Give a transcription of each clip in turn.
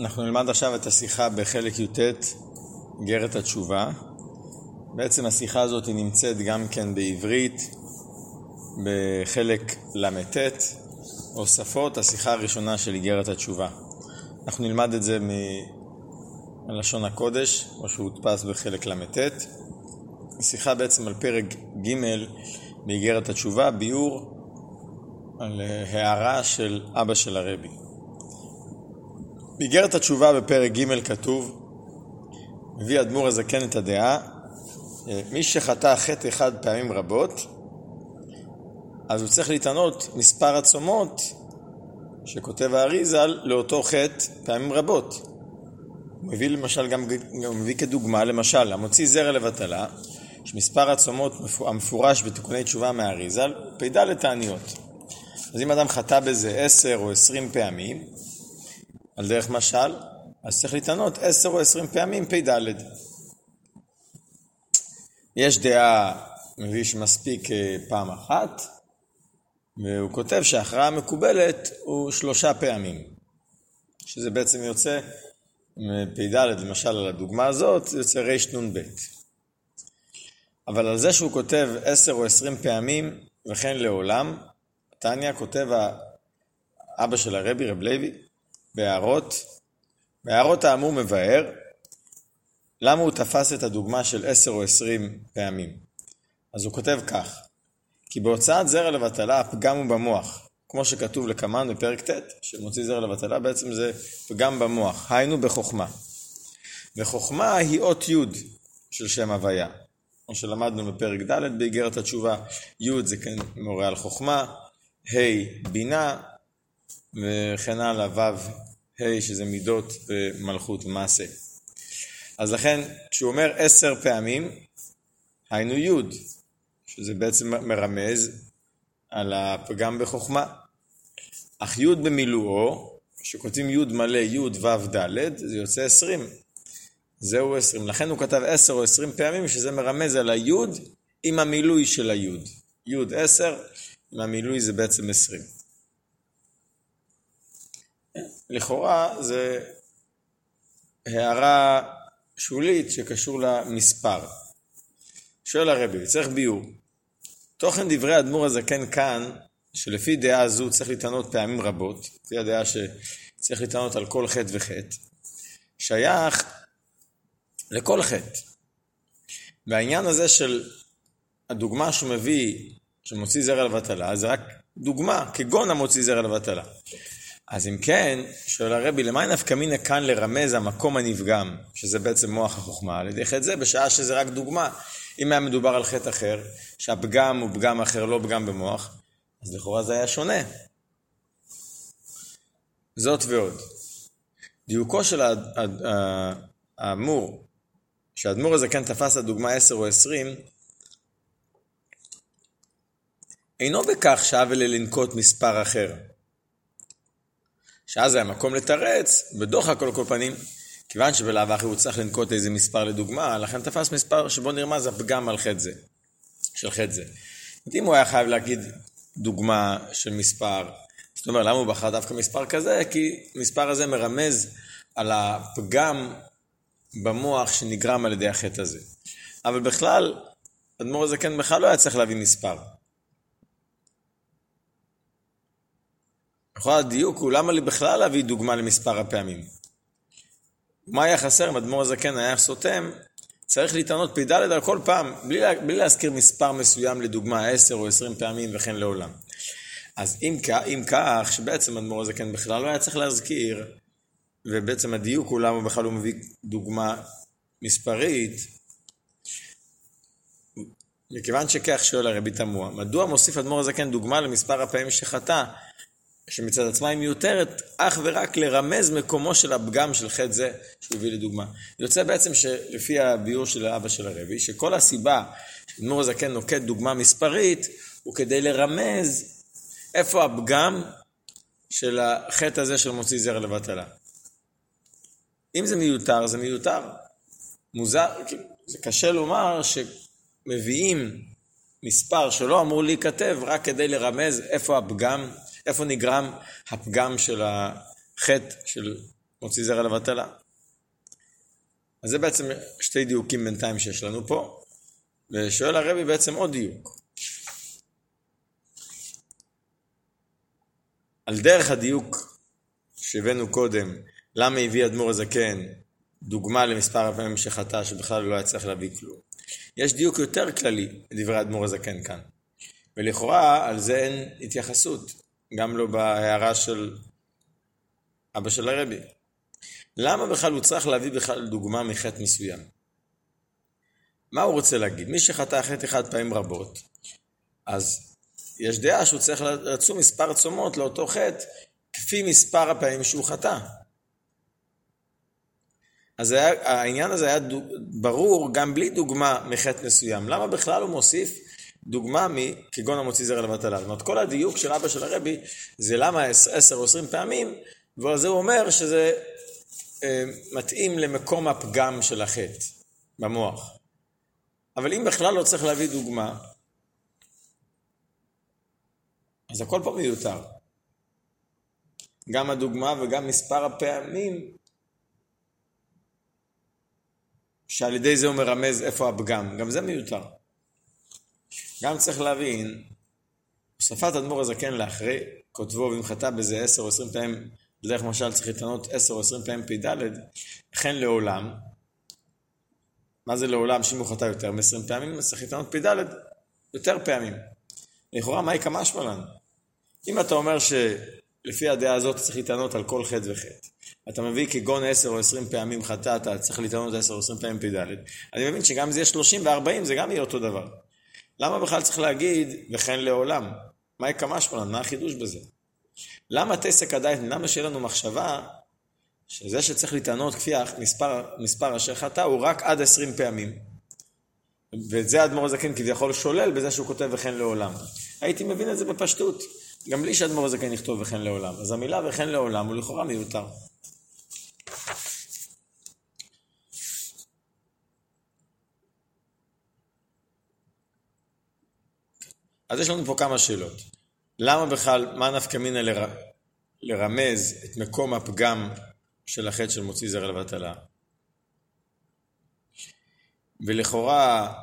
אנחנו נלמד עכשיו את השיחה בחלק י"ט, גרת התשובה. בעצם השיחה הזאת נמצאת גם כן בעברית, בחלק ל"ט, הוספות, השיחה הראשונה של איגרת התשובה. אנחנו נלמד את זה מלשון הקודש, או שהודפס בחלק ל"ט. שיחה בעצם על פרק ג' באיגרת התשובה, ביאור על הערה של אבא של הרבי. באיגרת התשובה בפרק ג' כתוב, מביא אדמו"ר הזקן את הדעה, מי שחטא חטא אחד פעמים רבות, אז הוא צריך להתענות מספר הצומות שכותב האריזל לאותו חטא פעמים רבות. הוא מביא למשל, גם, גם מביא כדוגמה, למשל, המוציא זרע לבטלה, שמספר הצומות המפורש בתיקוני תשובה מהאריזל, פ"ד תעניות. אז אם אדם חטא בזה עשר או עשרים פעמים, על דרך משל, אז צריך להתענות עשר או עשרים פעמים פ"ד. יש דעה, מביא שמספיק אה, פעם אחת, והוא כותב שההכרעה המקובלת הוא שלושה פעמים. שזה בעצם יוצא מפ"ד, למשל על הדוגמה הזאת, זה יוצא רנ"ב. אבל על זה שהוא כותב עשר או עשרים פעמים, וכן לעולם, טניה כותב האבא של הרבי, רב לוי, בהערות. בהערות האמור מבאר למה הוא תפס את הדוגמה של עשר או עשרים פעמים. אז הוא כותב כך: כי בהוצאת זרע לבטלה הפגם הוא במוח, כמו שכתוב לקמן בפרק ט', שמוציא זרע לבטלה בעצם זה פגם במוח, היינו בחוכמה. וחוכמה היא אות י' של שם הוויה, כמו שלמדנו בפרק ד' באיגרת התשובה, י' זה כן מורה על חוכמה, ה' בינה, וכן הלאה, ו' ה' שזה מידות ומלכות ומעשה. אז לכן, כשהוא אומר עשר פעמים, היינו י', שזה בעצם מרמז על הפגם בחוכמה. אך י' במילואו, כשכותבים י' מלא י' ו' ד', זה יוצא עשרים. זהו עשרים. לכן הוא כתב עשר או עשרים פעמים, שזה מרמז על הי' עם המילוי של הי'. י' עשר, עם המילוי זה בעצם עשרים. לכאורה זה הערה שולית שקשור למספר. שואל הרבי, צריך ביור. תוכן דברי האדמו"ר הזקן כאן, שלפי דעה זו צריך להתענות פעמים רבות, לפי הדעה שצריך להתענות על כל חטא וחטא, שייך לכל חטא. והעניין הזה של הדוגמה שהוא מביא, שמוציא זרע לבטלה, זה רק דוגמה, כגון המוציא זרע לבטלה. אז אם כן, שואל הרבי, למה נפקא מינא כאן לרמז המקום הנפגם, שזה בעצם מוח החוכמה, על ידי חטא זה, בשעה שזה רק דוגמה. אם היה מדובר על חטא אחר, שהפגם הוא פגם אחר, לא פגם במוח, אז לכאורה זה היה שונה. זאת ועוד. דיוקו של האמור, שהאדמו"ר הזה כן תפס לדוגמה 10 או 20, אינו בכך שהאבל לנקוט מספר אחר. שאז היה מקום לתרץ, בדוחק על כל פנים, כיוון שבלאו הכי הוא צריך לנקוט איזה מספר לדוגמה, לכן תפס מספר שבו נרמז הפגם על חטא זה, של חטא זה. אם הוא היה חייב להגיד דוגמה של מספר, זאת אומרת, למה הוא בחר דווקא מספר כזה? כי מספר הזה מרמז על הפגם במוח שנגרם על ידי החטא הזה. אבל בכלל, אדמו"ר הזקן בכלל לא היה צריך להביא מספר. בכל הדיוק הוא למה לי בכלל להביא דוגמה למספר הפעמים. מה היה חסר אם אדמו"ר הזקן היה סותם? צריך להתענות פ"ד על כל פעם, בלי, בלי להזכיר מספר מסוים לדוגמה, 10 או 20 פעמים וכן לעולם. אז אם, אם כך, שבעצם אדמו"ר הזקן בכלל לא היה צריך להזכיר, ובעצם הדיוק הוא למה בכלל הוא מביא דוגמה מספרית, מכיוון שכך שואל הרבי תמוה, מדוע מוסיף אדמו"ר הזקן דוגמה למספר הפעמים שחטא, שמצד עצמה היא מיותרת אך ורק לרמז מקומו של הפגם של חטא זה שהוא הביא לדוגמה. יוצא בעצם שלפי הביאור של האבא של הרבי, שכל הסיבה שאדמו"ר הזקן נוקט דוגמה מספרית, הוא כדי לרמז איפה הפגם של החטא הזה של מוציא זרע לבטלה. אם זה מיותר, זה מיותר. מוזר, זה קשה לומר שמביאים מספר שלא אמור להיכתב רק כדי לרמז איפה הפגם איפה נגרם הפגם של החטא של מוציא זרע לבטלה. אז זה בעצם שתי דיוקים בינתיים שיש לנו פה, ושואל הרבי בעצם עוד דיוק. על דרך הדיוק שהבאנו קודם, למה הביא אדמו"ר הזקן דוגמה למספר הפעמים שחטא שבכלל לא היה צריך להביא כלום. יש דיוק יותר כללי לדברי אדמו"ר הזקן כאן. ולכאורה על זה אין התייחסות, גם לא בהערה של אבא של הרבי. למה בכלל הוא צריך להביא בכלל דוגמה מחטא מסוים? מה הוא רוצה להגיד? מי שחטא חטא אחד פעמים רבות, אז יש דעה שהוא צריך לצום מספר צומות לאותו חטא כפי מספר הפעמים שהוא חטא. אז היה, העניין הזה היה דוג, ברור גם בלי דוגמה מחטא מסוים. למה בכלל הוא מוסיף דוגמה מכגון המוציא זרע לבטלה? זאת אומרת, כל הדיוק של אבא של הרבי זה למה עשר או עשרים פעמים, ועל זה הוא אומר שזה אה, מתאים למקום הפגם של החטא במוח. אבל אם בכלל לא צריך להביא דוגמה, אז הכל פה מיותר. גם הדוגמה וגם מספר הפעמים שעל ידי זה הוא מרמז איפה הפגם, גם זה מיותר. גם צריך להבין, הוספת אדמו"ר הזקן לאחרי כותבו חטא בזה עשר או עשרים פעמים, בדרך משל צריך להתענות עשר או עשרים פעמים פ"ד, וכן לעולם. מה זה לעולם? שאם הוא חטא יותר מ-20 פעמים, אז צריך להתענות פ"ד יותר פעמים. לכאורה, מהי כמה שמלן? אם אתה אומר שלפי הדעה הזאת צריך להתענות על כל חטא וחטא, אתה מביא כגון עשר או עשרים פעמים חטא, אתה צריך להתענות עשר או עשרים פעמים פ"ד, אני מבין שגם אם זה יהיה שלושים וארבעים, זה גם יהיה אותו דבר. למה בכלל צריך להגיד וכן לעולם? מהי כמה שמלן? מה החידוש בזה? למה תסק הדייט, למה שיהיה לנו מחשבה שזה שצריך להתענות כפי מספר, מספר אשר חטא הוא רק עד עשרים פעמים. ואת זה האדמו"ר הזקן כביכול שולל בזה שהוא כותב וכן לעולם. הייתי מבין את זה בפשטות, גם בלי שהאדמו"ר הזקן יכתוב וכן לעולם. אז המילה וכן לעולם הוא לכאורה מיותר. אז יש לנו פה כמה שאלות. למה בכלל, מה נפקא מינא לר... לרמז את מקום הפגם של החטא של מוציא זרע לבטלה? ולכאורה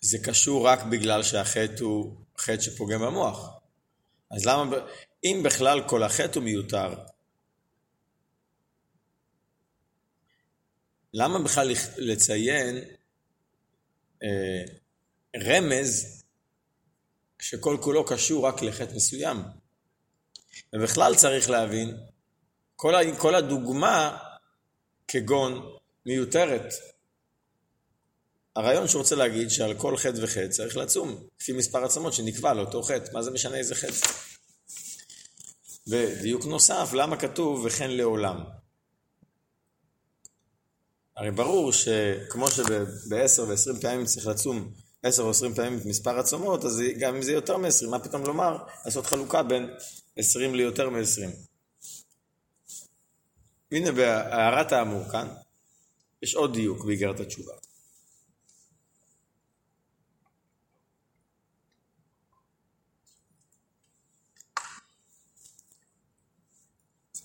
זה קשור רק בגלל שהחטא הוא חטא שפוגם במוח. אז למה, אם בכלל כל החטא הוא מיותר, למה בכלל לציין רמז שכל כולו קשור רק לחטא מסוים. ובכלל צריך להבין, כל, כל הדוגמה כגון מיותרת. הרעיון שהוא רוצה להגיד שעל כל חטא וחטא צריך לצום, לפי מספר עצמות שנקבע לאותו חטא, מה זה משנה איזה חטא? ודיוק נוסף, למה כתוב וכן לעולם? הרי ברור שכמו שבעשר ועשרים פעמים צריך לצום עשר או עשרים פעמים את מספר הצומות, אז גם אם זה יותר מעשרים, מה פתאום לומר, לעשות חלוקה בין עשרים ליותר מעשרים. הנה בהערת האמור כאן, יש עוד דיוק באיגרת התשובה.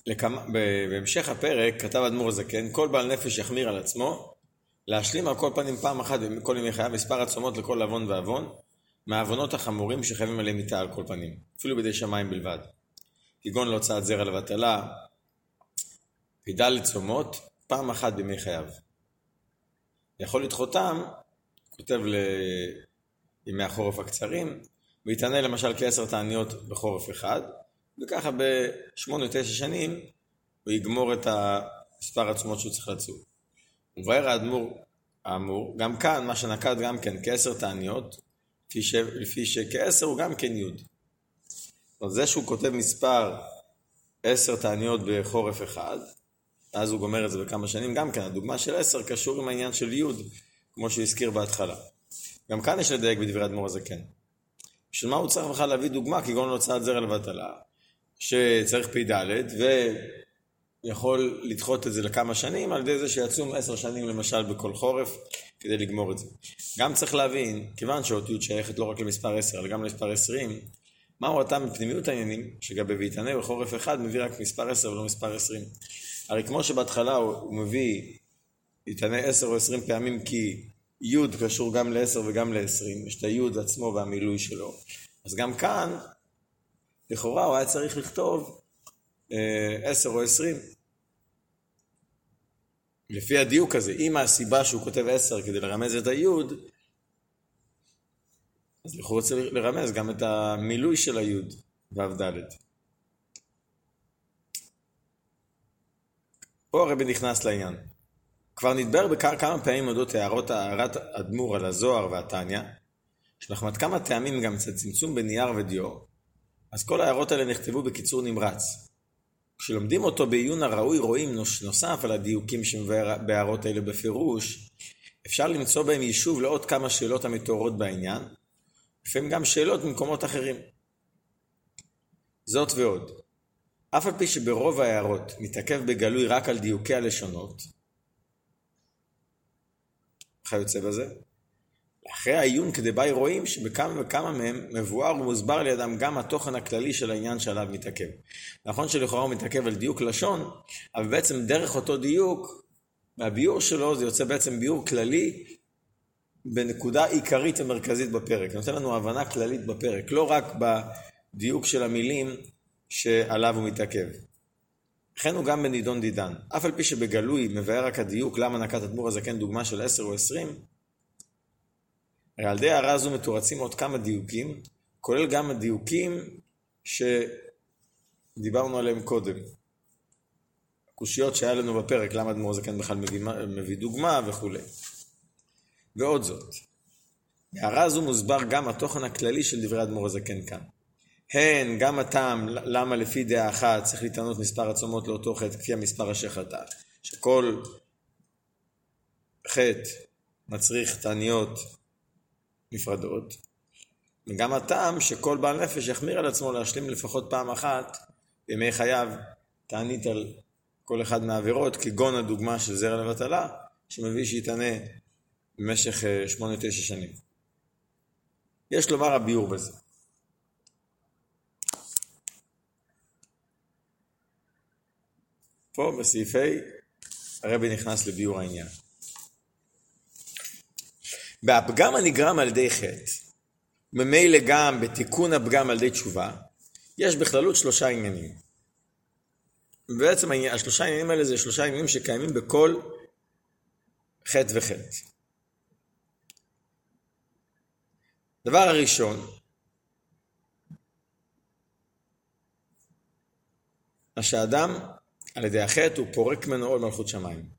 לכמה, בהמשך הפרק כתב אדמו"ר הזקן, כל בעל נפש יחמיר על עצמו, להשלים על כל פנים פעם אחת בכל ימי חייו מספר הצומות לכל עוון ועוון, מהעוונות החמורים שחייבים עליהם איתה על כל פנים, אפילו בידי שמיים בלבד. כגון להוצאת זרע לבטלה, פידה לצומות, פעם אחת בימי חייו. יכול לדחותם, כותב לימי החורף הקצרים, ויתענה למשל כעשר תעניות בחורף אחד, וככה בשמונה, תשע שנים הוא יגמור את מספר עצמות שהוא צריך לצום. ובאר האדמו"ר האמור, גם כאן מה שנקט גם כן כעשר תעניות, לפי, ש... לפי שכעשר הוא גם כן יוד. זאת זה שהוא כותב מספר עשר תעניות בחורף אחד, אז הוא גומר את זה בכמה שנים, גם כן הדוגמה של עשר קשור עם העניין של יוד, כמו שהוא הזכיר בהתחלה. גם כאן יש לדייק בדברי אדמו"ר הזקן. בשביל מה הוא צריך בכלל להביא דוגמה כגון הוצאת זרע לבטלה? שצריך פ"ד, ויכול לדחות את זה לכמה שנים על ידי זה שיצום עשר שנים למשל בכל חורף כדי לגמור את זה. גם צריך להבין, כיוון שהאותיות שייכת לא רק למספר עשר, אלא גם למספר עשרים, מהו הטעם בפנימיות העניינים, שגבי ויתענה בחורף אחד מביא רק מספר 10 ולא מספר 20. הרי כמו שבהתחלה הוא, הוא מביא יתענה 10 או 20 פעמים כי י' קשור גם ל-10 וגם ל-20, יש את הי' עצמו והמילוי שלו. אז גם כאן, לכאורה הוא היה צריך לכתוב אה, 10 או 20. לפי הדיוק הזה, אם הסיבה שהוא כותב 10 כדי לרמז את הי', אז לכאורה צריך לרמז גם את המילוי של הי' ו' ד'. פה הרבי נכנס לעניין. כבר נדבר בכמה כמה פעמים אודות הערות הערת אדמו"ר על הזוהר והתניא, שלחמת כמה טעמים גם קצת צמצום בנייר ודיו, אז כל ההערות האלה נכתבו בקיצור נמרץ. כשלומדים אותו בעיון הראוי רואים נוסף על הדיוקים שבהערות האלה בפירוש, אפשר למצוא בהם יישוב לעוד כמה שאלות המתוארות בעניין, לפעמים גם שאלות ממקומות אחרים. זאת ועוד, אף על פי שברוב ההערות מתעכב בגלוי רק על דיוקי הלשונות, וכיוצא בזה, אחרי העיון כדבעי רואים שבכמה וכמה מהם מבואר ומוסבר לידם גם התוכן הכללי של העניין שעליו מתעכב. נכון שלכאורה הוא מתעכב על דיוק לשון, אבל בעצם דרך אותו דיוק, מהביאור שלו זה יוצא בעצם ביאור כללי בנקודה עיקרית ומרכזית בפרק. נותן לנו הבנה כללית בפרק, לא רק בדיוק של המילים שעליו הוא מתעכב. וכן הוא גם בנידון דידן. אף על פי שבגלוי מבאר רק הדיוק למה נקט אדמו"ר הזקן דוגמה של עשר או עשרים, הרי על ידי הערה זו מתורצים עוד כמה דיוקים, כולל גם הדיוקים שדיברנו עליהם קודם. קושיות שהיה לנו בפרק, למה אדמו"ר הזקן בכלל מביא, מביא דוגמה וכולי. ועוד זאת, בהערה זו מוסבר גם התוכן הכללי של דברי אדמו"ר הזקן כאן. הן, גם הטעם, למה לפי דעה אחת צריך להתענות מספר עצומות לאותו חטא, כפי המספר אשר חטא. שכל חטא מצריך תעניות נפרדות. וגם הטעם שכל בעל נפש יחמיר על עצמו להשלים לפחות פעם אחת בימי חייו תענית על כל אחד מהעבירות, כגון הדוגמה של זרע לבטלה, שמביא שיתענה במשך אה, שמונה תשע שנים. יש לומר הביאור בזה. פה בסעיפי הרבי נכנס לביאור העניין. בהפגם הנגרם על ידי חטא, ממילא גם בתיקון הפגם על ידי תשובה, יש בכללות שלושה עניינים. בעצם השלושה עניינים האלה זה שלושה עניינים שקיימים בכל חטא וחטא. דבר הראשון, מה שאדם על ידי החטא הוא פורק ממנו עול מלכות שמיים.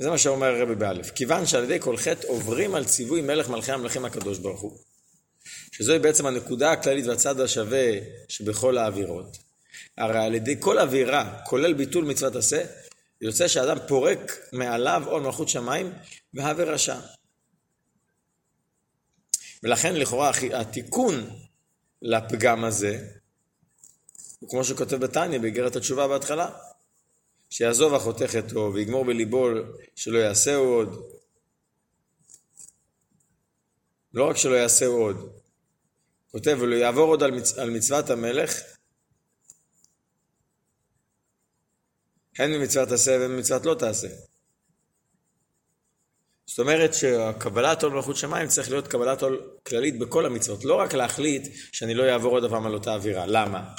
וזה מה שאומר הרבי באלף. כיוון שעל ידי כל חטא עוברים על ציווי מלך מלכי המלכים הקדוש ברוך הוא. שזוהי בעצם הנקודה הכללית והצד השווה שבכל האווירות. הרי על ידי כל אווירה, כולל ביטול מצוות עשה, יוצא שאדם פורק מעליו עול מלכות שמיים והווה רשע. ולכן לכאורה התיקון לפגם הזה, הוא כמו שכותב בתניא באיגרת התשובה בהתחלה, שיעזוב החותך אתו ויגמור בליבו שלא יעשהו עוד. לא רק שלא יעשהו עוד, כותב ולא יעבור עוד על, מצ... על מצוות המלך, הן ממצוות עשה והן ממצוות לא תעשה. זאת אומרת שקבלת עול מלכות שמיים צריך להיות קבלת עול כללית בכל המצוות, לא רק להחליט שאני לא אעבור עוד פעם על אותה אווירה. למה?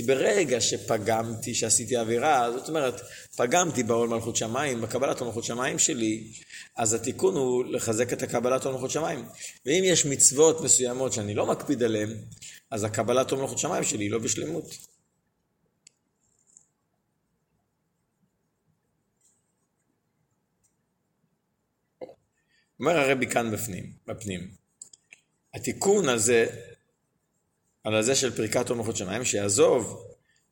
כי ברגע שפגמתי, שעשיתי אווירה, זאת אומרת, פגמתי בעול מלכות שמיים, בקבלת עול מלכות שמיים שלי, אז התיקון הוא לחזק את הקבלת עול מלכות שמיים. ואם יש מצוות מסוימות שאני לא מקפיד עליהן, אז הקבלת עול מלכות שמיים שלי היא לא בשלמות. אומר הרבי כאן בפנים, בפנים. התיקון הזה, על הזה של פריקת עול מלכות שמיים, שיעזוב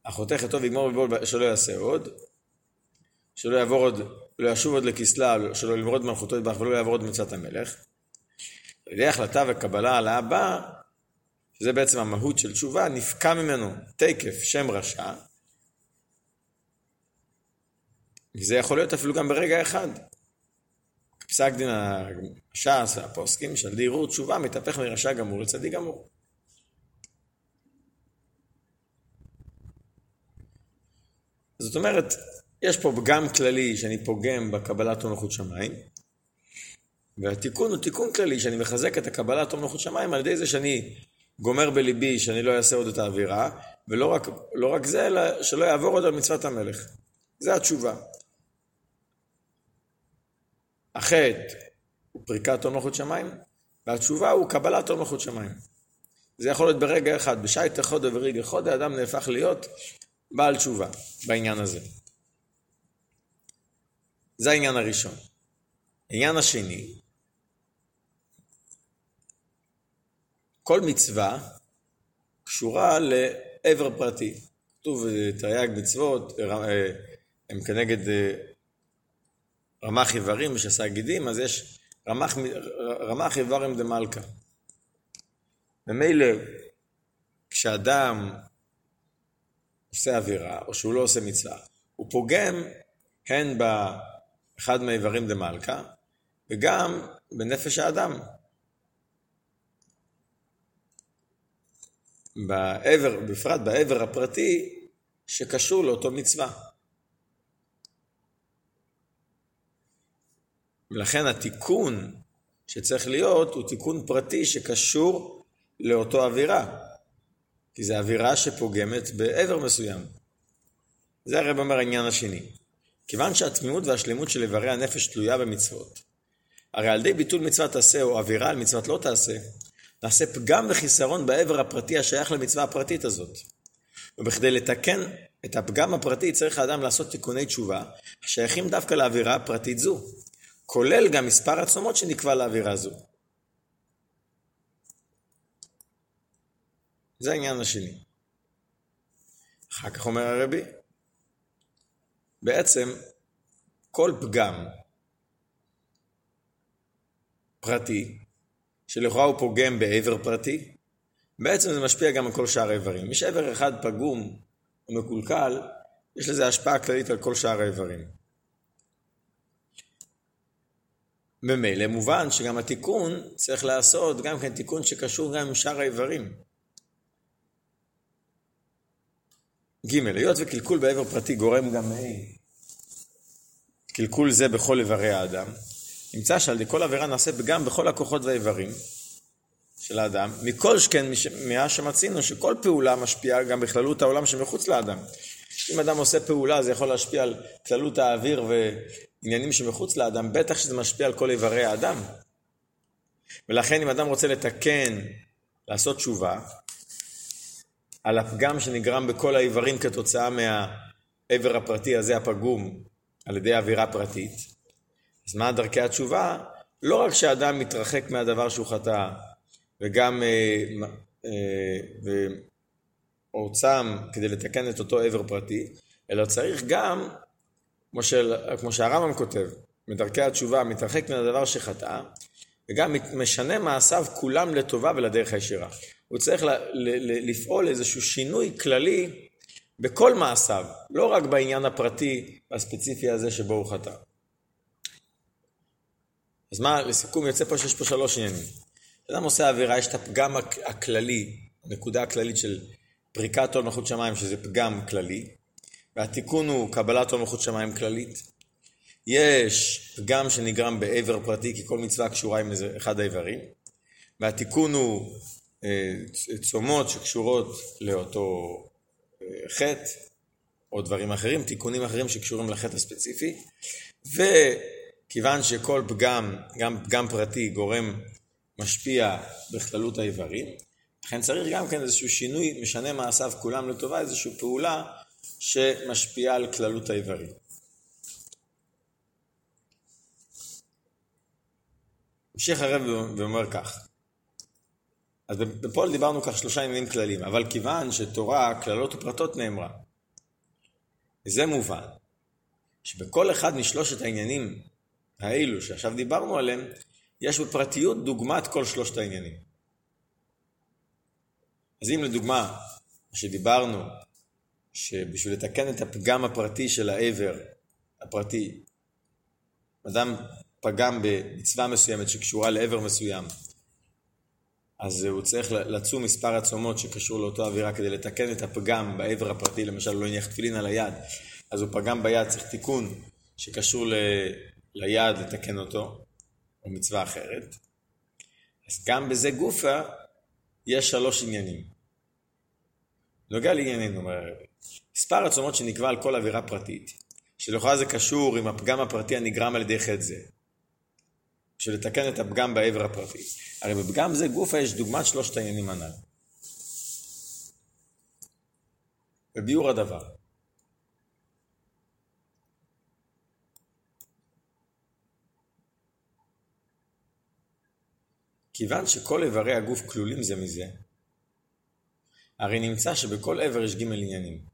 החותך את טוב ויגמור בבול שלא יעשה עוד, שלא יעבור עוד, לא ישוב עוד לכסלה, שלא ימרוד מלכותו יתברך ולא יעבור עוד מצוות המלך. על ידי החלטה וקבלה על האבא, שזה בעצם המהות של תשובה, נפקע ממנו תקף שם רשע, וזה יכול להיות אפילו גם ברגע אחד. פסק דין הש"ס והפוסקים שעל ידי ערעור תשובה מתהפך מרשע גמור לצדיק גמור. זאת אומרת, יש פה פגם כללי שאני פוגם בקבלת עול מלכות שמיים, והתיקון הוא תיקון כללי שאני מחזק את הקבלת עול מלכות שמיים על ידי זה שאני גומר בליבי שאני לא אעשה עוד את האווירה, ולא רק, לא רק זה, אלא שלא יעבור עוד על מצוות המלך. זה התשובה. החטא הוא פריקת עול מלכות שמיים, והתשובה הוא קבלת עול מלכות שמיים. זה יכול להיות ברגע אחד, בשייט חודו ורגע חודו, אדם נהפך להיות בעל תשובה בעניין הזה. זה העניין הראשון. העניין השני, כל מצווה קשורה לעבר פרטי. כתוב תרי"ג מצוות, אה, הם כנגד אה, רמ"ח איברים ושסה גידים, אז יש רמ"ח, רמ"ח איברים דמלכה. ממילא, כשאדם עושה עבירה, או שהוא לא עושה מצווה, הוא פוגם הן באחד מהאיברים דמלכה, וגם בנפש האדם. בעבר, בפרט בעבר הפרטי שקשור לאותו מצווה. ולכן התיקון שצריך להיות הוא תיקון פרטי שקשור לאותו אווירה. כי זו אווירה שפוגמת בעבר מסוים. זה הרב אומר העניין השני. כיוון שהתמימות והשלמות של איברי הנפש תלויה במצוות, הרי על ידי ביטול מצוות תעשה או אווירה על מצוות לא תעשה, נעשה פגם וחיסרון בעבר הפרטי השייך למצווה הפרטית הזאת. ובכדי לתקן את הפגם הפרטי צריך האדם לעשות תיקוני תשובה השייכים דווקא לאווירה הפרטית זו, כולל גם מספר עצומות שנקבע לאווירה זו. זה העניין השני. אחר כך אומר הרבי, בעצם כל פגם פרטי, שלכאורה הוא פוגם בעבר פרטי, בעצם זה משפיע גם על כל שאר האיברים. מי שעבר אחד פגום או מקולקל, יש לזה השפעה כללית על כל שאר האיברים. ממילא מובן שגם התיקון צריך לעשות גם כן תיקון שקשור גם עם שאר האיברים. ג' היות וקלקול בעבר פרטי גורם גם קלקול זה בכל איברי האדם, נמצא שעל ידי כל עבירה נעשה פגם בכל הכוחות והאיברים של האדם, מכל שכן מאז שמצינו שכל פעולה משפיעה גם בכללות העולם שמחוץ לאדם. אם אדם עושה פעולה זה יכול להשפיע על כללות האוויר ועניינים שמחוץ לאדם, בטח שזה משפיע על כל איברי האדם. ולכן אם אדם רוצה לתקן, לעשות תשובה, על הפגם שנגרם בכל האיברים כתוצאה מהעבר הפרטי הזה הפגום על ידי אווירה פרטית. אז מה דרכי התשובה? לא רק שאדם מתרחק מהדבר שהוא חטא וגם אה, אה, או כדי לתקן את אותו עבר פרטי, אלא צריך גם, כמו, של, כמו שהרמב"ם כותב, מדרכי התשובה מתרחק מן הדבר שחטא, וגם משנה מעשיו כולם לטובה ולדרך הישירה. הוא צריך ל, ל, לפעול איזשהו שינוי כללי בכל מעשיו, לא רק בעניין הפרטי הספציפי הזה שבו הוא חטא. אז מה, לסיכום יוצא פה שיש פה שלוש עניינים. אדם עושה עבירה, יש את הפגם הכללי, הנקודה הכללית של פריקת עול מלכות שמיים, שזה פגם כללי, והתיקון הוא קבלת עול מלכות שמיים כללית. יש פגם שנגרם בעבר פרטי, כי כל מצווה קשורה עם אחד האיברים, והתיקון הוא צומות שקשורות לאותו אה, חטא, או דברים אחרים, תיקונים אחרים שקשורים לחטא הספציפי, וכיוון שכל פגם, גם פגם פרטי, גורם משפיע בכללות האיברים, לכן צריך גם כן איזשהו שינוי, משנה מעשיו כולם לטובה, איזושהי פעולה שמשפיעה על כללות האיברים. ממשיך הרב ואומר כך, אז בפועל דיברנו כך שלושה עניינים כלליים, אבל כיוון שתורה, כללות ופרטות נאמרה, וזה מובן, שבכל אחד משלושת העניינים האלו שעכשיו דיברנו עליהם, יש בפרטיות דוגמת כל שלושת העניינים. אז אם לדוגמה, מה שדיברנו, שבשביל לתקן את הפגם הפרטי של העבר הפרטי, אדם פגם במצווה מסוימת שקשורה לעבר מסוים, אז הוא צריך לצום מספר הצומות שקשור לאותו אווירה כדי לתקן את הפגם בעבר הפרטי, למשל לא הניח תפילין על היד, אז הוא פגם ביד, צריך תיקון שקשור ל... ליד לתקן אותו, או מצווה אחרת. אז גם בזה גופה יש שלוש עניינים. נוגע לענייננו, אומר הרבי. מספר הצומות שנקבע על כל עבירה פרטית, שלכאורה זה קשור עם הפגם הפרטי הנגרם על ידי חטא זה, בשביל לתקן את הפגם בעבר הפרטי. הרי בפגם זה גופה יש דוגמת שלושת העניינים הנ"ל. בביאור הדבר. כיוון שכל איברי הגוף כלולים זה מזה, הרי נמצא שבכל איבר יש ג' עניינים.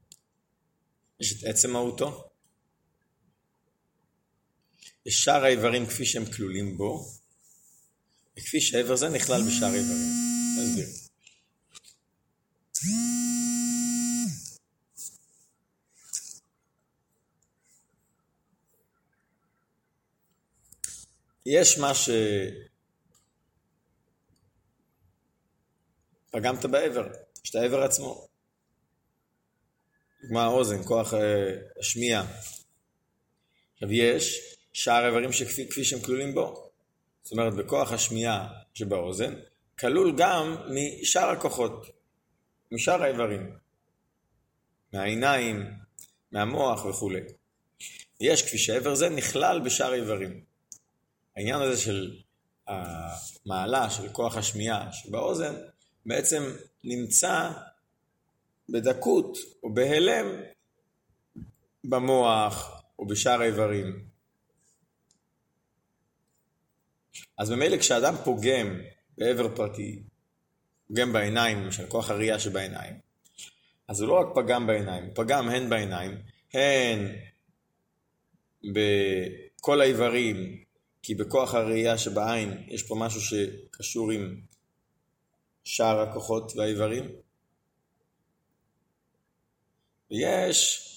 יש את עצם מהותו, יש שאר האיברים כפי שהם כלולים בו, וכפי שהאיבר זה נכלל בשאר האיברים. נסביר. יש מה ש... פגמת בעבר, יש את העבר עצמו. דוגמה האוזן, כוח אה, השמיעה. עכשיו יש שאר האיברים שכפי שהם כלולים בו. זאת אומרת, בכוח השמיעה שבאוזן, כלול גם משאר הכוחות, משאר האיברים. מהעיניים, מהמוח וכולי. יש כפי שהעבר זה נכלל בשאר האיברים. העניין הזה של המעלה של כוח השמיעה שבאוזן, בעצם נמצא בדקות או בהלם במוח או בשאר האיברים. אז ממילא כשאדם פוגם בעבר פרטי, פוגם בעיניים, למשל כוח הראייה שבעיניים, אז הוא לא רק פגם בעיניים, הוא פגם הן בעיניים, הן בכל האיברים, כי בכוח הראייה שבעין יש פה משהו שקשור עם שאר הכוחות והאיברים. ויש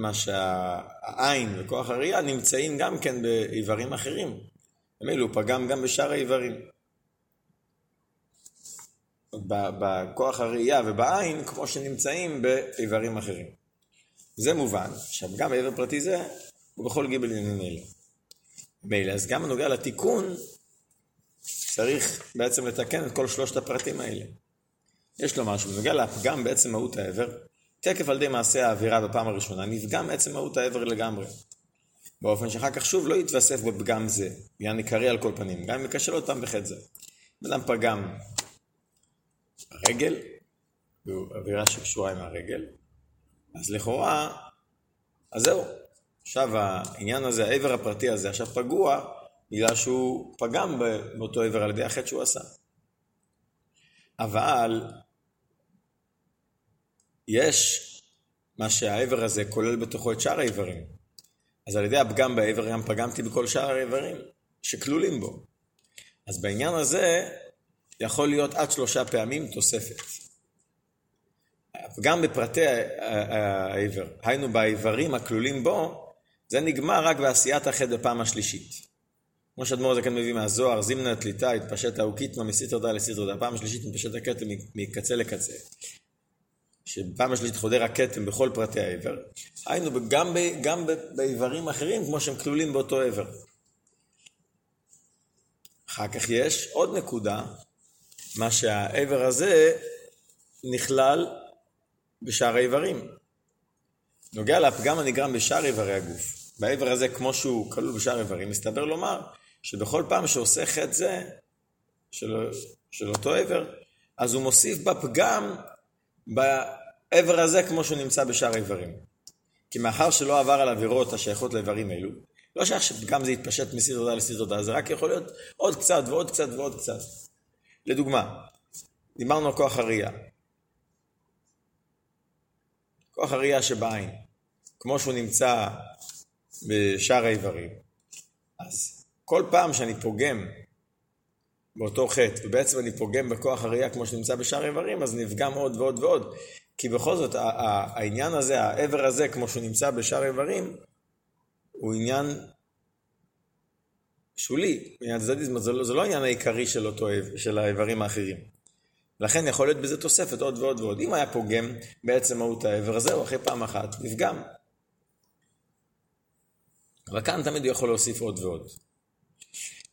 מה שהעין וכוח הראייה נמצאים גם כן באיברים אחרים. במילא הוא פגם גם בשאר האיברים. בכוח הראייה ובעין כמו שנמצאים באיברים אחרים. זה מובן שהפגם בעבר פרטי זה הוא בכל גיבל עניינים אלה. מילא, אז גם הנוגע לתיקון צריך בעצם לתקן את כל שלושת הפרטים האלה. יש לו משהו, בנוגע לפגם בעצם מהות העבר, תקף על ידי מעשה האווירה בפעם הראשונה, נפגם עצם מהות העבר לגמרי. באופן שאחר כך שוב לא יתווסף בפגם זה, עניין עיקרי על כל פנים, גם אם יקשר אותם בחטא זה. אדם פגם הרגל, אווירה שקשורה עם הרגל, אז לכאורה, אז זהו. עכשיו העניין הזה, העבר הפרטי הזה עכשיו פגוע, בגלל שהוא פגם באותו עבר על ידי החטא שהוא עשה. אבל יש מה שהעבר הזה כולל בתוכו את שאר האיברים. אז על ידי הפגם בעבר גם פגמתי בכל שאר האיברים שכלולים בו. אז בעניין הזה יכול להיות עד שלושה פעמים תוספת. הפגם בפרטי העבר, היינו באיברים הכלולים בו, זה נגמר רק בעשיית החטא בפעם השלישית. כמו שאדמו"ר זקן מביא מהזוהר, זימנה תליטה, התפשט האוקיתמה מסיטר דה לסיטר דה, הפעם השלישית מתפשט הכתם מקצה לקצה. שבפעם השלישית חודר הכתם בכל פרטי העבר, היינו גם, ב, גם באיברים אחרים כמו שהם כלולים באותו עבר. אחר כך יש עוד נקודה, מה שהעבר הזה נכלל בשאר האיברים. נוגע לפגם הנגרם בשאר איברי הגוף. בעבר הזה, כמו שהוא כלול בשאר איברים, מסתבר לומר שבכל פעם שעושה חטא זה, של, של אותו עבר, אז הוא מוסיף בפגם בעבר הזה כמו שהוא נמצא בשאר האיברים. כי מאחר שלא עבר על עבירות השייכות לאיברים אלו, לא שייך שפגם זה יתפשט מסיר תודה לסיר תודה, זה רק יכול להיות עוד קצת ועוד קצת ועוד קצת. לדוגמה, דיברנו על כוח הראייה. כוח הראייה שבעין, כמו שהוא נמצא בשאר האיברים, אז כל פעם שאני פוגם באותו חטא, ובעצם אני פוגם בכוח הראייה כמו שנמצא בשאר איברים, אז נפגם עוד ועוד ועוד. כי בכל זאת, העניין הזה, העבר הזה, כמו שהוא נמצא בשאר איברים, הוא עניין שולי, עניין צדדי, זה, לא, זה לא העניין העיקרי של אותו, של האיברים האחרים. לכן יכול להיות בזה תוספת עוד ועוד ועוד. אם היה פוגם בעצם מהות האיבר, אז זהו, אחרי פעם אחת, נפגם. אבל כאן תמיד הוא יכול להוסיף עוד ועוד.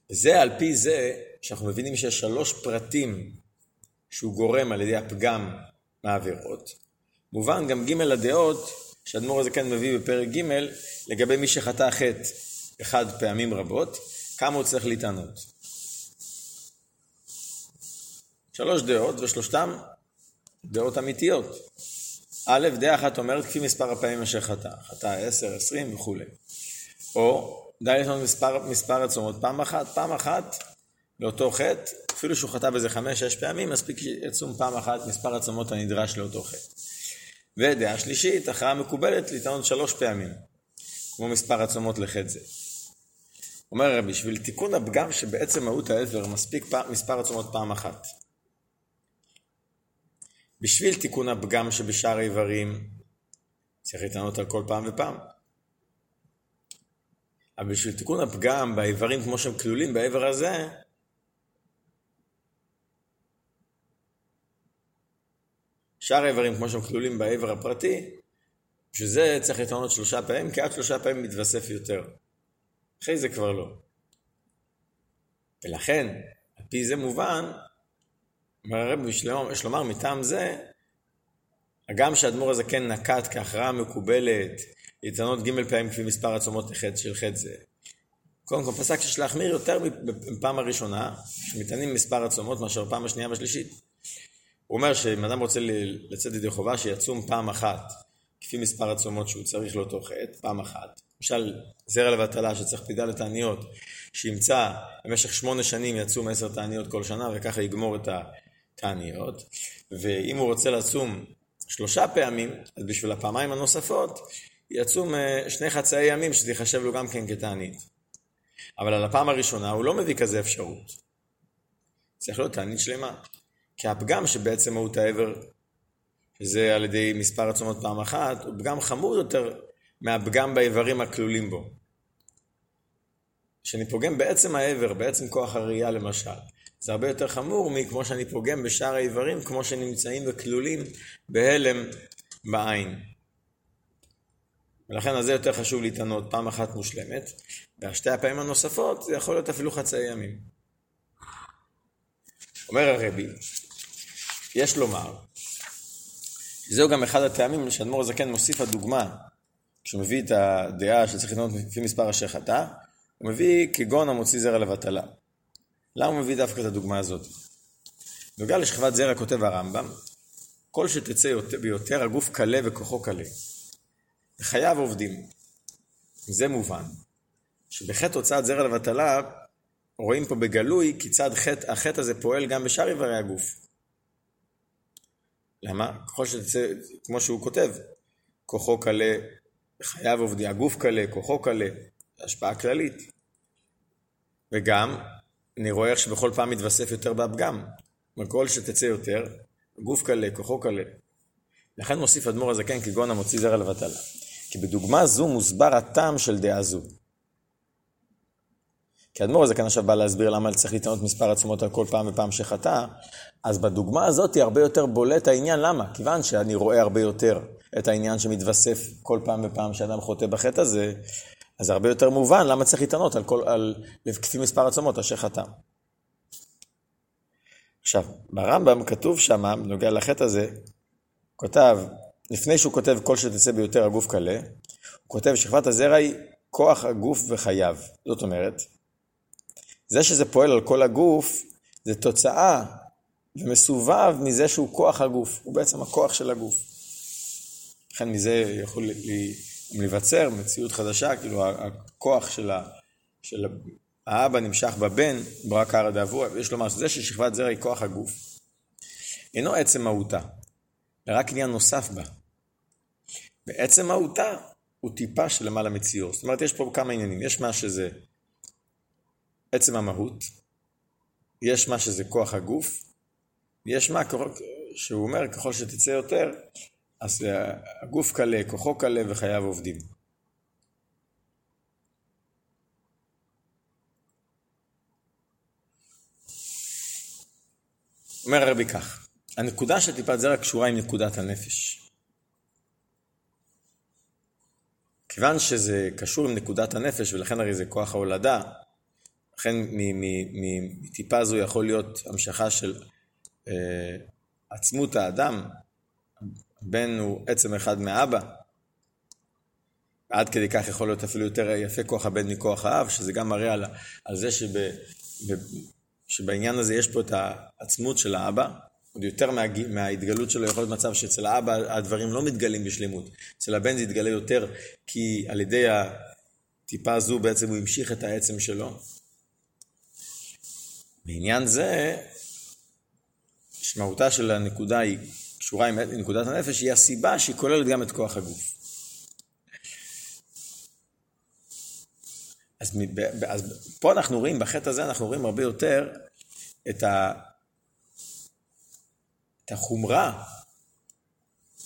זה על פי זה שאנחנו מבינים שיש שלוש פרטים שהוא גורם על ידי הפגם מהעבירות. מובן גם ג' הדעות שאדמו"ר הזה כן מביא בפרק ג' לגבי מי שחטא חטא אחד פעמים רבות, כמה הוא צריך להתענות. שלוש דעות ושלושתם דעות אמיתיות. א', דעה אחת אומרת כפי מספר הפעמים אשר חטא, חטא עשר, עשרים וכולי. או די לשנות מספר, מספר עצומות פעם אחת, פעם אחת לאותו חטא, אפילו שהוא חטא בזה חמש, שש פעמים, מספיק שיצום פעם אחת מספר עצומות הנדרש לאותו חטא. ודעה שלישית, הכרעה מקובלת לטעון שלוש פעמים, כמו מספר עצומות לחטא זה. אומר בשביל תיקון הפגם שבעצם מהות העבר מספיק פעם, מספר עצומות פעם אחת. בשביל תיקון הפגם שבשאר האיברים צריך לטענות על כל פעם ופעם. אבל בשביל תיקון הפגם באיברים כמו שהם כלולים באיבר הזה, שאר האיברים כמו שהם כלולים באיבר הפרטי, בשביל זה צריך לטעון שלושה פעמים, כי עד שלושה פעמים מתווסף יותר. אחרי זה כבר לא. ולכן, על פי זה מובן, אומר הרב, יש לומר מטעם זה, הגם שהאדמו"ר הזה כן נקט כהכרעה מקובלת להתענות ג' פעמים כפי מספר עצומות של חטא זה. קודם כל פסק שיש להחמיר יותר מפעם הראשונה, שמטענים מספר עצומות מאשר פעם השנייה והשלישית. הוא אומר שאם אדם רוצה לצאת ידי חובה, שיצום פעם אחת, כפי מספר עצומות שהוא צריך לאותו חטא, פעם אחת. למשל, זרע לבטלה שצריך פידה לתעניות, שימצא במשך שמונה שנים יצום עשר תעניות כל שנה, וככה יגמור את התעניות. ואם הוא רוצה לצום שלושה פעמים, אז בשביל הפעמיים הנוספות, יצום אה, שני חצאי ימים, שזה ייחשב לו גם כן כתענית. אבל על הפעם הראשונה הוא לא מביא כזה אפשרות. צריך להיות תענית שלמה. כי הפגם שבעצם מהות העבר, שזה על ידי מספר עצומות פעם אחת, הוא פגם חמור יותר מהפגם באיברים הכלולים בו. כשאני פוגם בעצם העבר, בעצם כוח הראייה למשל, זה הרבה יותר חמור מכמו שאני פוגם בשאר האיברים, כמו שנמצאים וכלולים בהלם בעין. ולכן על זה יותר חשוב להתענות פעם אחת מושלמת, והשתי הפעמים הנוספות זה יכול להיות אפילו חצאי ימים. אומר הרבי, יש לומר, זהו גם אחד הטעמים שאדמו"ר הזקן מוסיף הדוגמה, כשהוא מביא את הדעה שצריך להתענות לפי מספר אשר חטא, הוא מביא כגון המוציא זרע לבטלה. למה הוא מביא דווקא את הדוגמה הזאת? בנוגע לשכבת זרע כותב הרמב"ם, כל שתצא ביותר הגוף קלה וכוחו קלה. חייו עובדים. זה מובן. שבחטא הוצאת זרע לבטלה, רואים פה בגלוי כיצד חטא, החטא הזה פועל גם בשאר איברי הגוף. למה? ככל שתצא, כמו שהוא כותב, כוחו קלה, חייו עובדים, הגוף קלה, כוחו קלה, השפעה כללית. וגם, אני רואה איך שבכל פעם מתווסף יותר בפגם. ככל שתצא יותר, הגוף קלה, כוחו קלה. לכן מוסיף אדמו"ר הזקן כגון המוציא זרע לבטלה. כי בדוגמה זו מוסבר הטעם של דעה זו. כי האדמו"ר הזה כאן עכשיו בא להסביר למה צריך לטענות מספר עצומות על כל פעם ופעם שחטא, אז בדוגמה הזאת היא הרבה יותר בולט העניין, למה? כיוון שאני רואה הרבה יותר את העניין שמתווסף כל פעם ופעם שאדם חוטא בחטא הזה, אז הרבה יותר מובן למה צריך לטענות על, כל, על כפי מספר עצומות אשר חטא. עכשיו, ברמב"ם כתוב שם, בנוגע לחטא הזה, כותב, לפני שהוא כותב כל שתצא ביותר הגוף קלה, הוא כותב שכבת הזרע היא כוח הגוף וחייו. זאת אומרת, זה שזה פועל על כל הגוף, זה תוצאה ומסובב מזה שהוא כוח הגוף, הוא בעצם הכוח של הגוף. לכן מזה יכול להיווצר מציאות חדשה, כאילו הכוח של, ה, של האבא נמשך בבן, ברק הר דאבוה, יש לומר שזה ששכבת זרע היא כוח הגוף. אינו עצם מהותה, רק עניין נוסף בה. בעצם מהותה הוא טיפה שלמעלה מציור. זאת אומרת, יש פה כמה עניינים. יש מה שזה עצם המהות, יש מה שזה כוח הגוף, יש מה שהוא אומר, ככל שתצא יותר, אז אה, הגוף קלה, כוחו קלה וחייו עובדים. אומר הרבי כך, הנקודה של טיפת זרע קשורה עם נקודת הנפש. כיוון שזה קשור עם נקודת הנפש, ולכן הרי זה כוח ההולדה, לכן מטיפה זו יכול להיות המשכה של אה, עצמות האדם, הבן הוא עצם אחד מאבא, עד כדי כך יכול להיות אפילו יותר יפה כוח הבן מכוח האב, שזה גם מראה על, על זה שב, ב, שבעניין הזה יש פה את העצמות של האבא, עוד יותר מה, מההתגלות שלו יכול להיות מצב שאצל האבא הדברים לא מתגלים בשלמות, אצל הבן זה יתגלה יותר, כי על ידי הטיפה הזו בעצם הוא המשיך את העצם שלו. בעניין זה, משמעותה של הנקודה היא קשורה עם נקודת הנפש, היא הסיבה שהיא כוללת גם את כוח הגוף. אז, אז פה אנחנו רואים, בחטא הזה אנחנו רואים הרבה יותר את, ה, את החומרה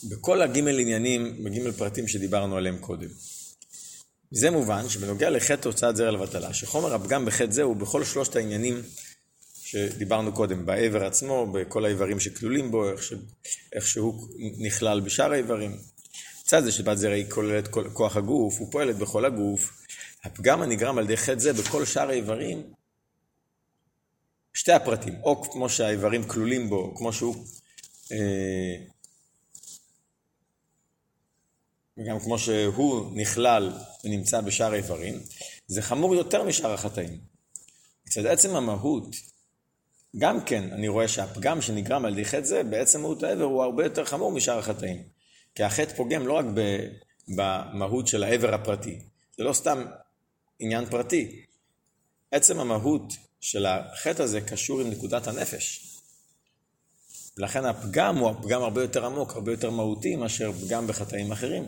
בכל הגימל עניינים, בגימל פרטים שדיברנו עליהם קודם. מזה מובן שבנוגע לחטא הוצאת זרע לבטלה, שחומר הפגם בחטא זה הוא בכל שלושת העניינים שדיברנו קודם, בעבר עצמו, בכל האיברים שכלולים בו, איך, ש... איך שהוא נכלל בשאר האיברים. מצד זה שבת זרע היא כוללת כוח הגוף, הוא פועלת בכל הגוף, הפגם הנגרם על ידי חטא זה בכל שאר האיברים, שתי הפרטים, או כמו שהאיברים כלולים בו, כמו שהוא, אה, כמו שהוא נכלל ונמצא בשאר האיברים, זה חמור יותר משאר החטאים. מצד עצם המהות, גם כן אני רואה שהפגם שנגרם על ידי חטא זה, בעצם מהות העבר הוא הרבה יותר חמור משאר החטאים. כי החטא פוגם לא רק במהות של העבר הפרטי, זה לא סתם עניין פרטי. עצם המהות של החטא הזה קשור עם נקודת הנפש. ולכן הפגם הוא הפגם הרבה יותר עמוק, הרבה יותר מהותי מאשר פגם בחטאים אחרים.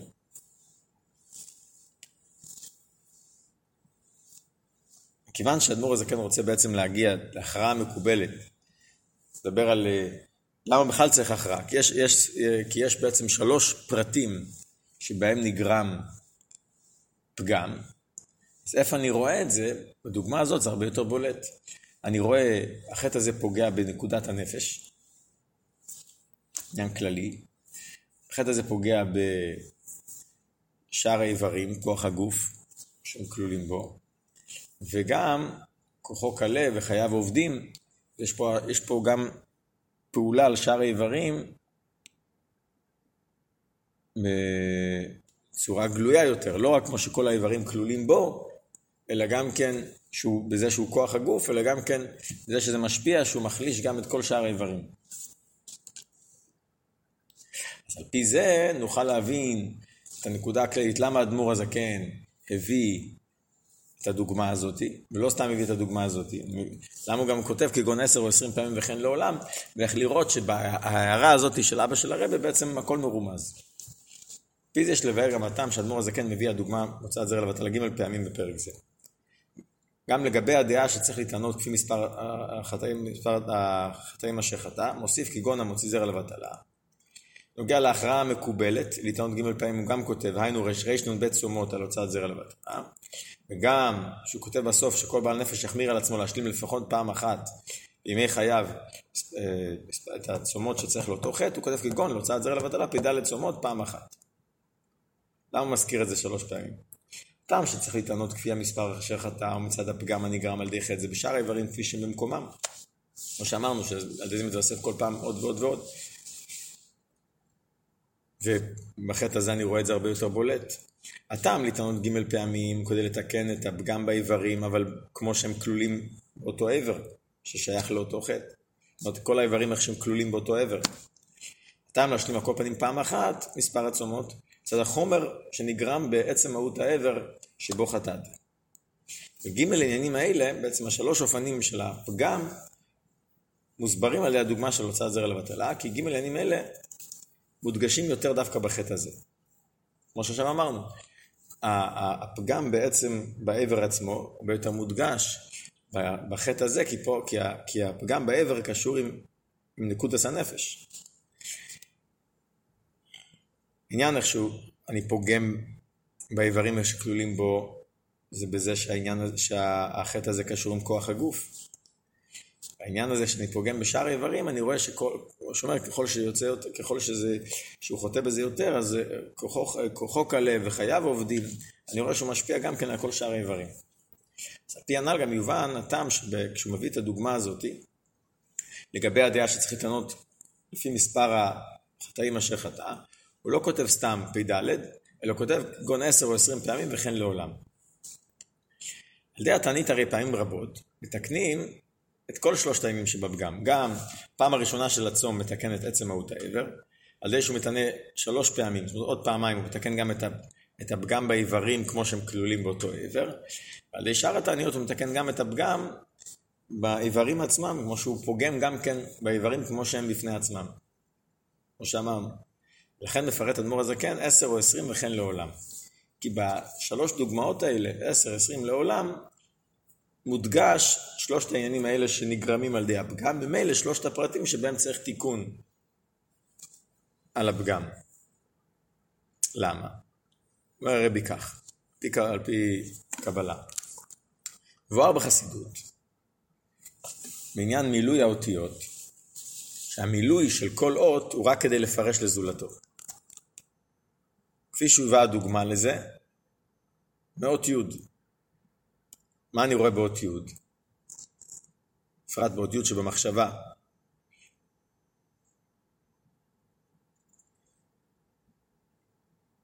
כיוון שהאדמו"ר הזה כן רוצה בעצם להגיע להכרעה מקובלת, לדבר על אה, למה בכלל צריך הכרעה, כי יש, יש, אה, כי יש בעצם שלוש פרטים שבהם נגרם פגם, אז איפה אני רואה את זה? בדוגמה הזאת זה הרבה יותר בולט. אני רואה, החטא הזה פוגע בנקודת הנפש, עניין כללי. החטא הזה פוגע בשאר האיברים, כוח הגוף, שהם כלולים בו, וגם כוחו קלה וחייו עובדים, יש פה, יש פה גם פעולה על שאר האיברים בצורה גלויה יותר, לא רק כמו שכל האיברים כלולים בו, אלא גם כן שהוא, בזה שהוא כוח הגוף, אלא גם כן בזה שזה משפיע, שהוא מחליש גם את כל שאר האיברים. אז על פי זה נוכל להבין את הנקודה הכללית, למה האדמו"ר הזקן הביא את הדוגמה הזאת, ולא סתם הביא את הדוגמה הזאת, למה הוא גם כותב כגון עשר או עשרים פעמים וכן לעולם, ואיך לראות שבהערה הזאת של אבא של הרבה בעצם הכל מרומז. פי זה יש לבאר גם הטעם שהאדמו"ר הזקן מביא הדוגמה הוצאת זרע לבטל ג' פעמים בפרק זה. גם לגבי הדעה שצריך להתענות כפי מספר החטאים, מספר החטאים אשר חטא, מוסיף כגון המוציא זרע לבטלה. נוגע להכרעה המקובלת, להתענות ג' פעמים הוא גם כותב, היינו רנ"ב צומות על הוצאת זרע לבטלה, וגם שהוא כותב בסוף שכל בעל נפש יחמיר על עצמו להשלים לפחות פעם אחת בימי חייו אה, את הצומות שצריך לאותו חטא, הוא כותב כגון להוצאת זרע לבטלה, פ"ד צומות פעם אחת. למה הוא מזכיר את זה שלוש פעמים? טעם שצריך להתענות כפי המספר אשר חטא מצד הפגם הנגרם על ידי חטא, זה בשאר האיברים כפי שהם במקומם. כמו שאמרנו, שעל ידי זה מתווסף כל פעם עוד ועוד ועוד. ובחטא הזה אני רואה את זה הרבה יותר בולט. הטעם להתענות ג' פעמים כדי לתקן את הפגם באיברים, אבל כמו שהם כלולים באותו איבר, ששייך לאותו חטא. זאת אומרת, כל האיברים איך שהם כלולים באותו איבר. הטעם להשלים על כל פנים פעם אחת, מספר הצומות, מצד החומר שנגרם בעצם מהות העבר שבו חטאת. וגימל העניינים האלה, בעצם השלוש אופנים של הפגם, מוסברים על ידי הדוגמה של הוצאת זרע לבטלה, כי גימל העניינים האלה מודגשים יותר דווקא בחטא הזה. כמו ששם אמרנו, הפגם בעצם בעבר עצמו הרבה יותר מודגש בחטא הזה, כי, פה, כי, כי הפגם בעבר קשור עם, עם נקודת הנפש. עניין איכשהו, אני פוגם באיברים שכלולים בו, זה בזה שהעניין, שהחטא הזה קשור עם כוח הגוף. העניין הזה שאני פוגם בשאר האיברים, אני רואה שכל, הוא שומר, ככל שיוצא ככל שזה, שהוא חוטא בזה יותר, אז אה, כוחו, כוחו קלה וחייו עובדים, אני רואה שהוא משפיע גם כן על כל שאר האיברים. אז על פי הנ"ל גם יובן הטעם כשהוא מביא את הדוגמה הזאת, לגבי הדעה שצריך להתענות לפי מספר החטאים אשר חטא, הוא לא כותב סתם פ"ד, אלא כותב גון עשר או עשרים פעמים וכן לעולם. על ידי התענית הרי פעמים רבות מתקנים את כל שלושת הימים שבפגם. גם פעם הראשונה של הצום מתקן את עצם מהות העבר, על ידי שהוא מתענה שלוש פעמים, זאת אומרת עוד פעמיים הוא מתקן גם את, הפגם באיברים כמו שהם כלולים באותו עבר, ועל ידי שאר התעניות הוא מתקן גם את הפגם באיברים עצמם, כמו שהוא פוגם גם כן באיברים כמו שהם בפני עצמם. כמו שאמרנו. לכן מפרט אדמו"ר הזקן עשר או עשרים וכן לעולם. כי בשלוש דוגמאות האלה, עשר, עשרים לעולם, מודגש שלושת העניינים האלה שנגרמים על ידי הפגם, ממילא שלושת הפרטים שבהם צריך תיקון על הפגם. למה? אומר הרבי כך, על פי קבלה. מבואר בחסידות, בעניין מילוי האותיות, שהמילוי של כל אות הוא רק כדי לפרש לזולתו. כפי שהובאה הדוגמה לזה, מאות י'. מה אני רואה באות י'? בפרט באות י' שבמחשבה.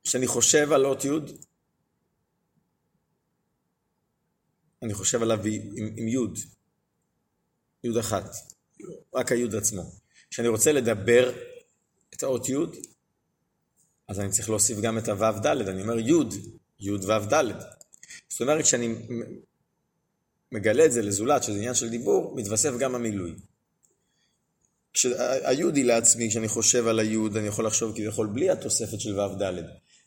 כשאני חושב על אות י', אני חושב עליו עם, עם י', י' אחת, רק הי' עצמו. כשאני רוצה לדבר את האות י', אז אני צריך להוסיף גם את הו' ד', אני אומר י', י' ו'. זאת אומרת, כשאני מגלה את זה לזולת, שזה עניין של דיבור, מתווסף גם המילוי. כשהיוד היא לעצמי, כשאני חושב על היוד, אני יכול לחשוב כביכול בלי התוספת של ו' ד',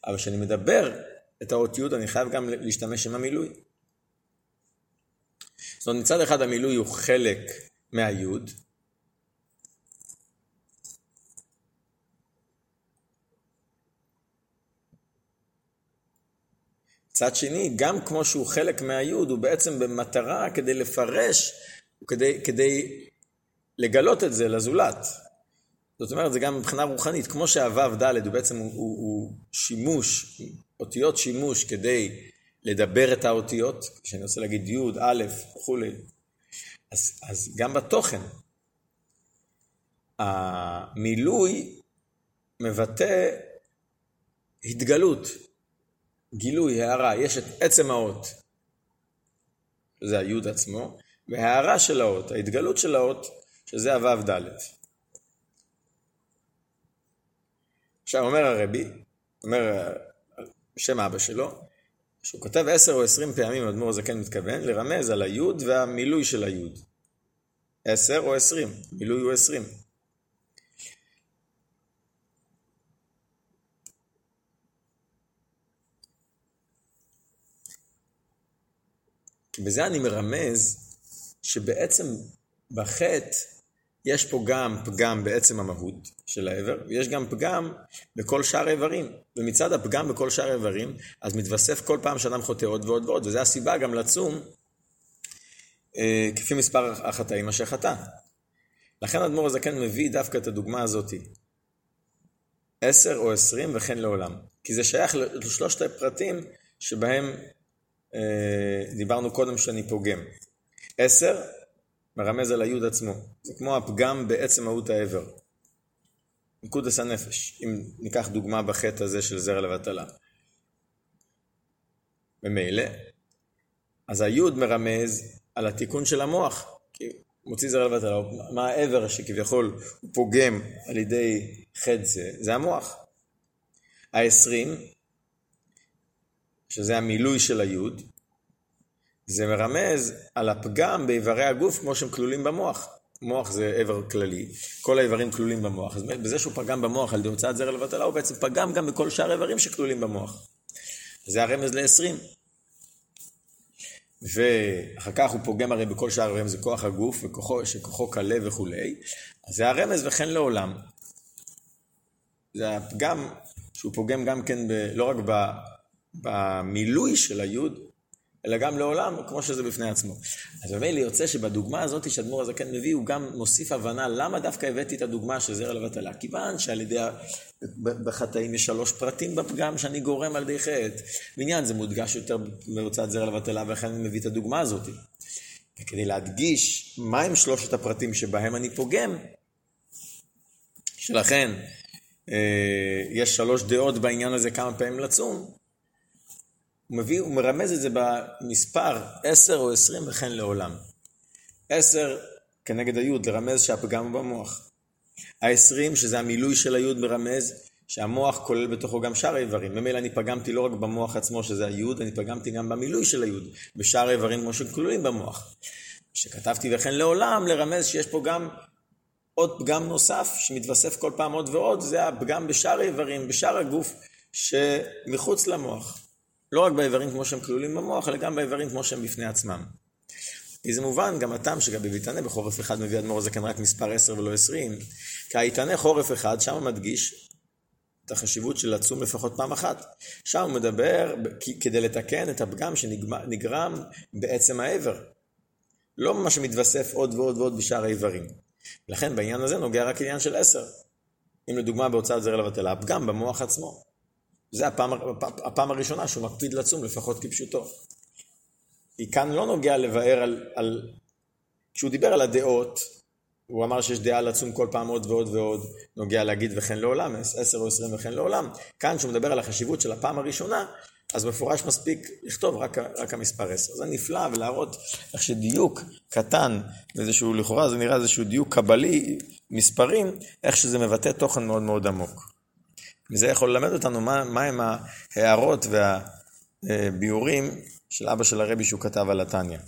אבל כשאני מדבר את האות יוד, אני חייב גם להשתמש עם המילוי. זאת אומרת, מצד אחד המילוי הוא חלק מהיוד, מצד שני, גם כמו שהוא חלק מהיוד, הוא בעצם במטרה כדי לפרש, כדי, כדי לגלות את זה לזולת. זאת אומרת, זה גם מבחינה רוחנית, כמו שהוו ד' הוא בעצם הוא, הוא, הוא שימוש, אותיות שימוש כדי לדבר את האותיות, כשאני רוצה להגיד י', א', וכולי, אז, אז גם בתוכן, המילוי מבטא התגלות, גילוי, הערה, יש את עצם האות, שזה היוד עצמו, והערה של האות, ההתגלות של האות, שזה הוו ד'. עכשיו אומר הרבי, אומר בשם אבא שלו, שהוא כותב עשר או עשרים פעמים, אדמו"ר הזקן מתכוון, לרמז על היוד והמילוי של היוד. עשר או עשרים, מילוי הוא עשרים. כי בזה אני מרמז שבעצם בחטא יש פה גם פגם בעצם המהות של האיבר, ויש גם פגם בכל שאר האיברים. ומצד הפגם בכל שאר האיברים, אז מתווסף כל פעם שאדם חוטא עוד ועוד ועוד, וזו הסיבה גם לצום אה, כפי מספר החטאים אשר חטא. לכן אדמו"ר הזקן מביא דווקא את הדוגמה הזאתי. עשר או עשרים וכן לעולם. כי זה שייך לשלושת הפרטים שבהם דיברנו קודם שאני פוגם. עשר, מרמז על היוד עצמו. זה כמו הפגם בעצם מהות העבר. נקודס הנפש, אם ניקח דוגמה בחטא הזה של זרע לבטלה. ממילא, אז היוד מרמז על התיקון של המוח, כי מוציא זרע לבטלה, מה העבר שכביכול הוא פוגם על ידי חטא זה, זה המוח. העשרים שזה המילוי של היוד, זה מרמז על הפגם באיברי הגוף כמו שהם כלולים במוח. מוח זה איבר כללי, כל האיברים כלולים במוח. אז בזה שהוא פגם במוח על ידי הוצאת זרע לבטלה, הוא בעצם פגם גם בכל שאר האיברים שכלולים במוח. זה הרמז ל-20. ואחר כך הוא פוגם הרי בכל שאר האיברים, זה כוח הגוף, וכוחו, שכוחו קלה וכולי. אז זה הרמז וכן לעולם. זה הפגם שהוא פוגם גם כן, ב, לא רק במילוי של היוד, אלא גם לעולם, כמו שזה בפני עצמו. אז ממילא יוצא שבדוגמה הזאת שאדמו"ר הזקן מביא, הוא גם מוסיף הבנה למה דווקא הבאתי את הדוגמה של זרע לבטלה. כיוון שעל ידי, בחטאים יש שלוש פרטים בפגם שאני גורם על ידי חטא. בעניין זה מודגש יותר בהוצאת זרע לבטלה, ולכן אני מביא את הדוגמה הזאת. וכדי להדגיש מהם שלושת הפרטים שבהם אני פוגם, שלכן אה, יש שלוש דעות בעניין הזה כמה פעמים לצום, הוא, מביא, הוא מרמז את זה במספר 10 או 20 וכן לעולם. 10 כנגד היוד, לרמז שהפגם הוא במוח. ה-20, שזה המילוי של היוד, מרמז שהמוח כולל בתוכו גם שאר האיברים. ממילא אני פגמתי לא רק במוח עצמו, שזה היוד, אני פגמתי גם במילוי של היוד, בשאר האיברים כמו שכלולים במוח. כשכתבתי וכן לעולם, לרמז שיש פה גם עוד פגם נוסף שמתווסף כל פעם עוד ועוד, זה הפגם בשאר האיברים, בשאר הגוף שמחוץ למוח. לא רק באיברים כמו שהם כלולים במוח, אלא גם באיברים כמו שהם בפני עצמם. כי זה מובן, גם הטעם שגם בביתנה בחורף אחד מביא אדמו"ר הזקן רק מספר 10 ולא 20, כי היתנה חורף אחד, שם מדגיש את החשיבות של לצום לפחות פעם אחת. שם הוא מדבר כדי לתקן את הפגם שנגרם בעצם האיבר. לא מה שמתווסף עוד ועוד ועוד בשאר האיברים. לכן בעניין הזה נוגע רק עניין של עשר. אם לדוגמה בהוצאת זרע לבטלה, הפגם במוח עצמו. זה הפעם, הפעם הראשונה שהוא מקפיד לצום, לפחות כפשוטו. היא כאן לא נוגע לבאר על, על... כשהוא דיבר על הדעות, הוא אמר שיש דעה לצום כל פעם עוד ועוד ועוד, נוגע להגיד וכן לעולם, עשר או עשרים וכן לעולם. כאן, כשהוא מדבר על החשיבות של הפעם הראשונה, אז מפורש מספיק לכתוב רק, רק המספר עשר. זה נפלא, ולהראות איך שדיוק קטן, ואיזשהו, לכאורה זה נראה איזשהו דיוק קבלי, מספרים, איך שזה מבטא תוכן מאוד מאוד עמוק. וזה יכול ללמד אותנו מה, מה הם ההערות והביאורים של אבא של הרבי שהוא כתב על התניא.